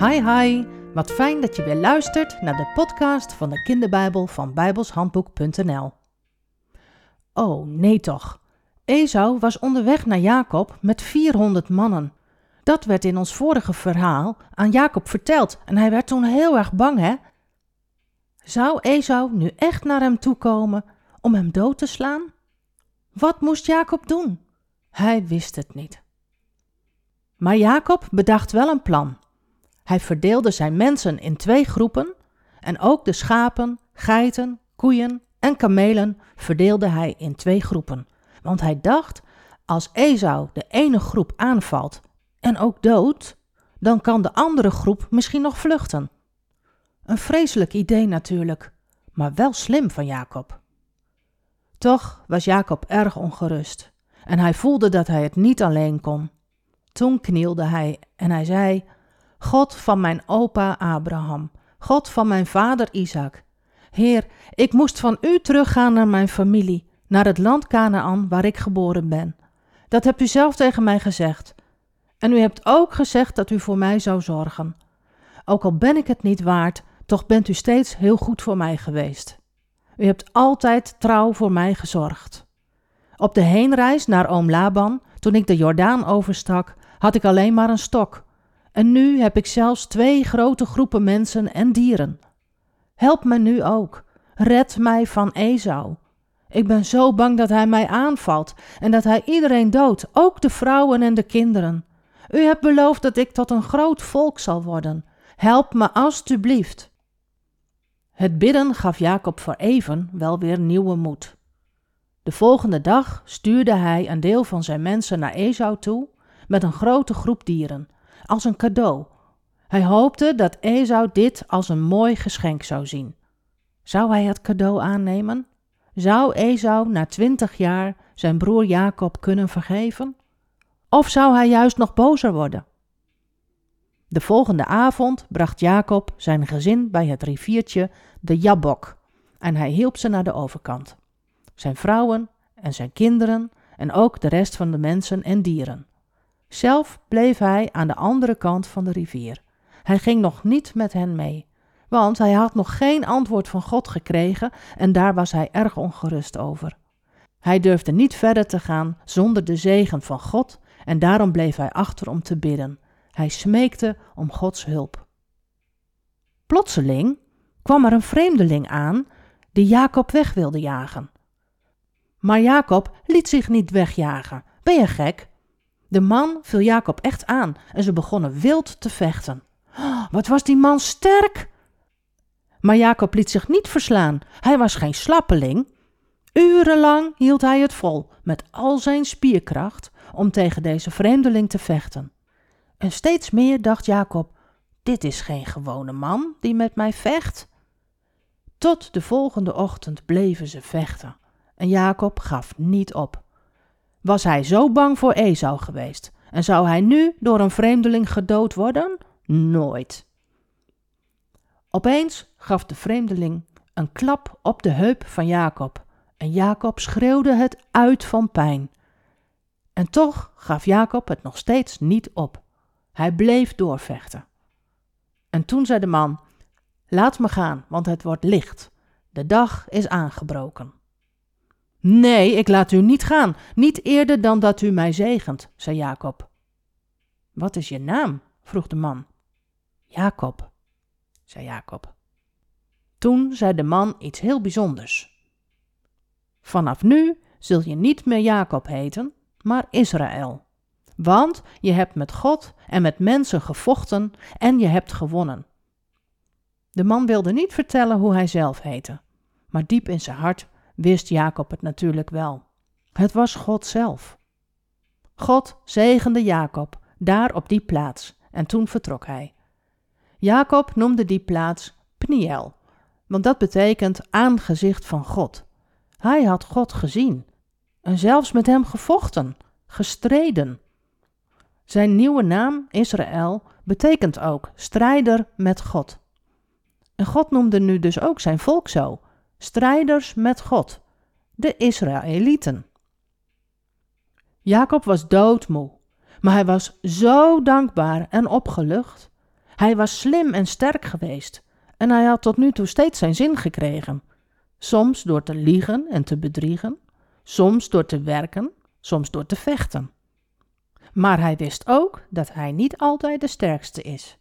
Hi hi, wat fijn dat je weer luistert naar de podcast van de kinderbijbel van bijbelshandboek.nl. Oh nee toch, Esau was onderweg naar Jacob met 400 mannen. Dat werd in ons vorige verhaal aan Jacob verteld en hij werd toen heel erg bang hè. Zou Esau nu echt naar hem toe komen om hem dood te slaan? Wat moest Jacob doen? Hij wist het niet. Maar Jacob bedacht wel een plan. Hij verdeelde zijn mensen in twee groepen en ook de schapen, geiten, koeien en kamelen verdeelde hij in twee groepen. Want hij dacht, als Esau de ene groep aanvalt en ook dood, dan kan de andere groep misschien nog vluchten. Een vreselijk idee natuurlijk, maar wel slim van Jacob. Toch was Jacob erg ongerust en hij voelde dat hij het niet alleen kon. Toen knielde hij en hij zei: God van mijn opa Abraham, God van mijn vader Isaac. Heer, ik moest van u teruggaan naar mijn familie, naar het land Canaan waar ik geboren ben. Dat hebt u zelf tegen mij gezegd. En u hebt ook gezegd dat u voor mij zou zorgen. Ook al ben ik het niet waard, toch bent u steeds heel goed voor mij geweest. U hebt altijd trouw voor mij gezorgd. Op de heenreis naar oom Laban, toen ik de Jordaan overstak, had ik alleen maar een stok. En nu heb ik zelfs twee grote groepen mensen en dieren. Help me nu ook. Red mij van Esau. Ik ben zo bang dat hij mij aanvalt en dat hij iedereen doodt, ook de vrouwen en de kinderen. U hebt beloofd dat ik tot een groot volk zal worden. Help me alstublieft. Het bidden gaf Jacob voor even wel weer nieuwe moed. De volgende dag stuurde hij een deel van zijn mensen naar Esau toe met een grote groep dieren, als een cadeau. Hij hoopte dat Esau dit als een mooi geschenk zou zien. Zou hij het cadeau aannemen? Zou Esau na twintig jaar zijn broer Jacob kunnen vergeven? Of zou hij juist nog bozer worden? De volgende avond bracht Jacob zijn gezin bij het riviertje de Jabbok en hij hielp ze naar de overkant. Zijn vrouwen en zijn kinderen en ook de rest van de mensen en dieren. Zelf bleef hij aan de andere kant van de rivier. Hij ging nog niet met hen mee, want hij had nog geen antwoord van God gekregen en daar was hij erg ongerust over. Hij durfde niet verder te gaan zonder de zegen van God en daarom bleef hij achter om te bidden. Hij smeekte om Gods hulp. Plotseling kwam er een vreemdeling aan die Jacob weg wilde jagen. Maar Jacob liet zich niet wegjagen. Ben je gek? De man viel Jacob echt aan en ze begonnen wild te vechten. Oh, wat was die man sterk! Maar Jacob liet zich niet verslaan. Hij was geen slappeling. Urenlang hield hij het vol met al zijn spierkracht om tegen deze vreemdeling te vechten. En steeds meer dacht Jacob: Dit is geen gewone man die met mij vecht. Tot de volgende ochtend bleven ze vechten en Jacob gaf niet op. Was hij zo bang voor Esau geweest en zou hij nu door een vreemdeling gedood worden? Nooit. Opeens gaf de vreemdeling een klap op de heup van Jacob en Jacob schreeuwde het uit van pijn. En toch gaf Jacob het nog steeds niet op. Hij bleef doorvechten. En toen zei de man: Laat me gaan, want het wordt licht. De dag is aangebroken. Nee, ik laat u niet gaan, niet eerder dan dat u mij zegent, zei Jacob. Wat is je naam? vroeg de man. Jacob, zei Jacob. Toen zei de man iets heel bijzonders. Vanaf nu zul je niet meer Jacob heten, maar Israël. Want je hebt met God en met mensen gevochten en je hebt gewonnen. De man wilde niet vertellen hoe hij zelf heette, maar diep in zijn hart wist Jacob het natuurlijk wel. Het was God zelf. God zegende Jacob daar op die plaats en toen vertrok hij. Jacob noemde die plaats Pniel, want dat betekent aangezicht van God. Hij had God gezien en zelfs met hem gevochten, gestreden. Zijn nieuwe naam, Israël, betekent ook strijder met God. En God noemde nu dus ook zijn volk zo, strijders met God, de Israëlieten. Jacob was doodmoe, maar hij was zo dankbaar en opgelucht. Hij was slim en sterk geweest en hij had tot nu toe steeds zijn zin gekregen. Soms door te liegen en te bedriegen, soms door te werken, soms door te vechten. Maar hij wist ook dat hij niet altijd de sterkste is.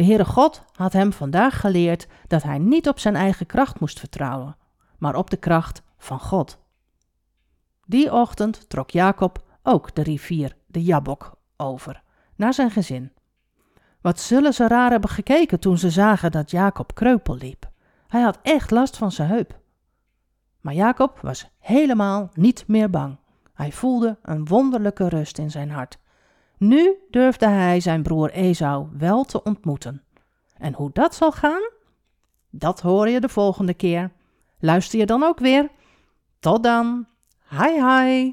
De Heere God had hem vandaag geleerd dat hij niet op zijn eigen kracht moest vertrouwen, maar op de kracht van God. Die ochtend trok Jacob ook de rivier, de Jabok, over, naar zijn gezin. Wat zullen ze raar hebben gekeken toen ze zagen dat Jacob kreupel liep. Hij had echt last van zijn heup. Maar Jacob was helemaal niet meer bang. Hij voelde een wonderlijke rust in zijn hart. Nu durfde hij zijn broer Esau wel te ontmoeten. En hoe dat zal gaan, dat hoor je de volgende keer. Luister je dan ook weer? Tot dan. Hi hi.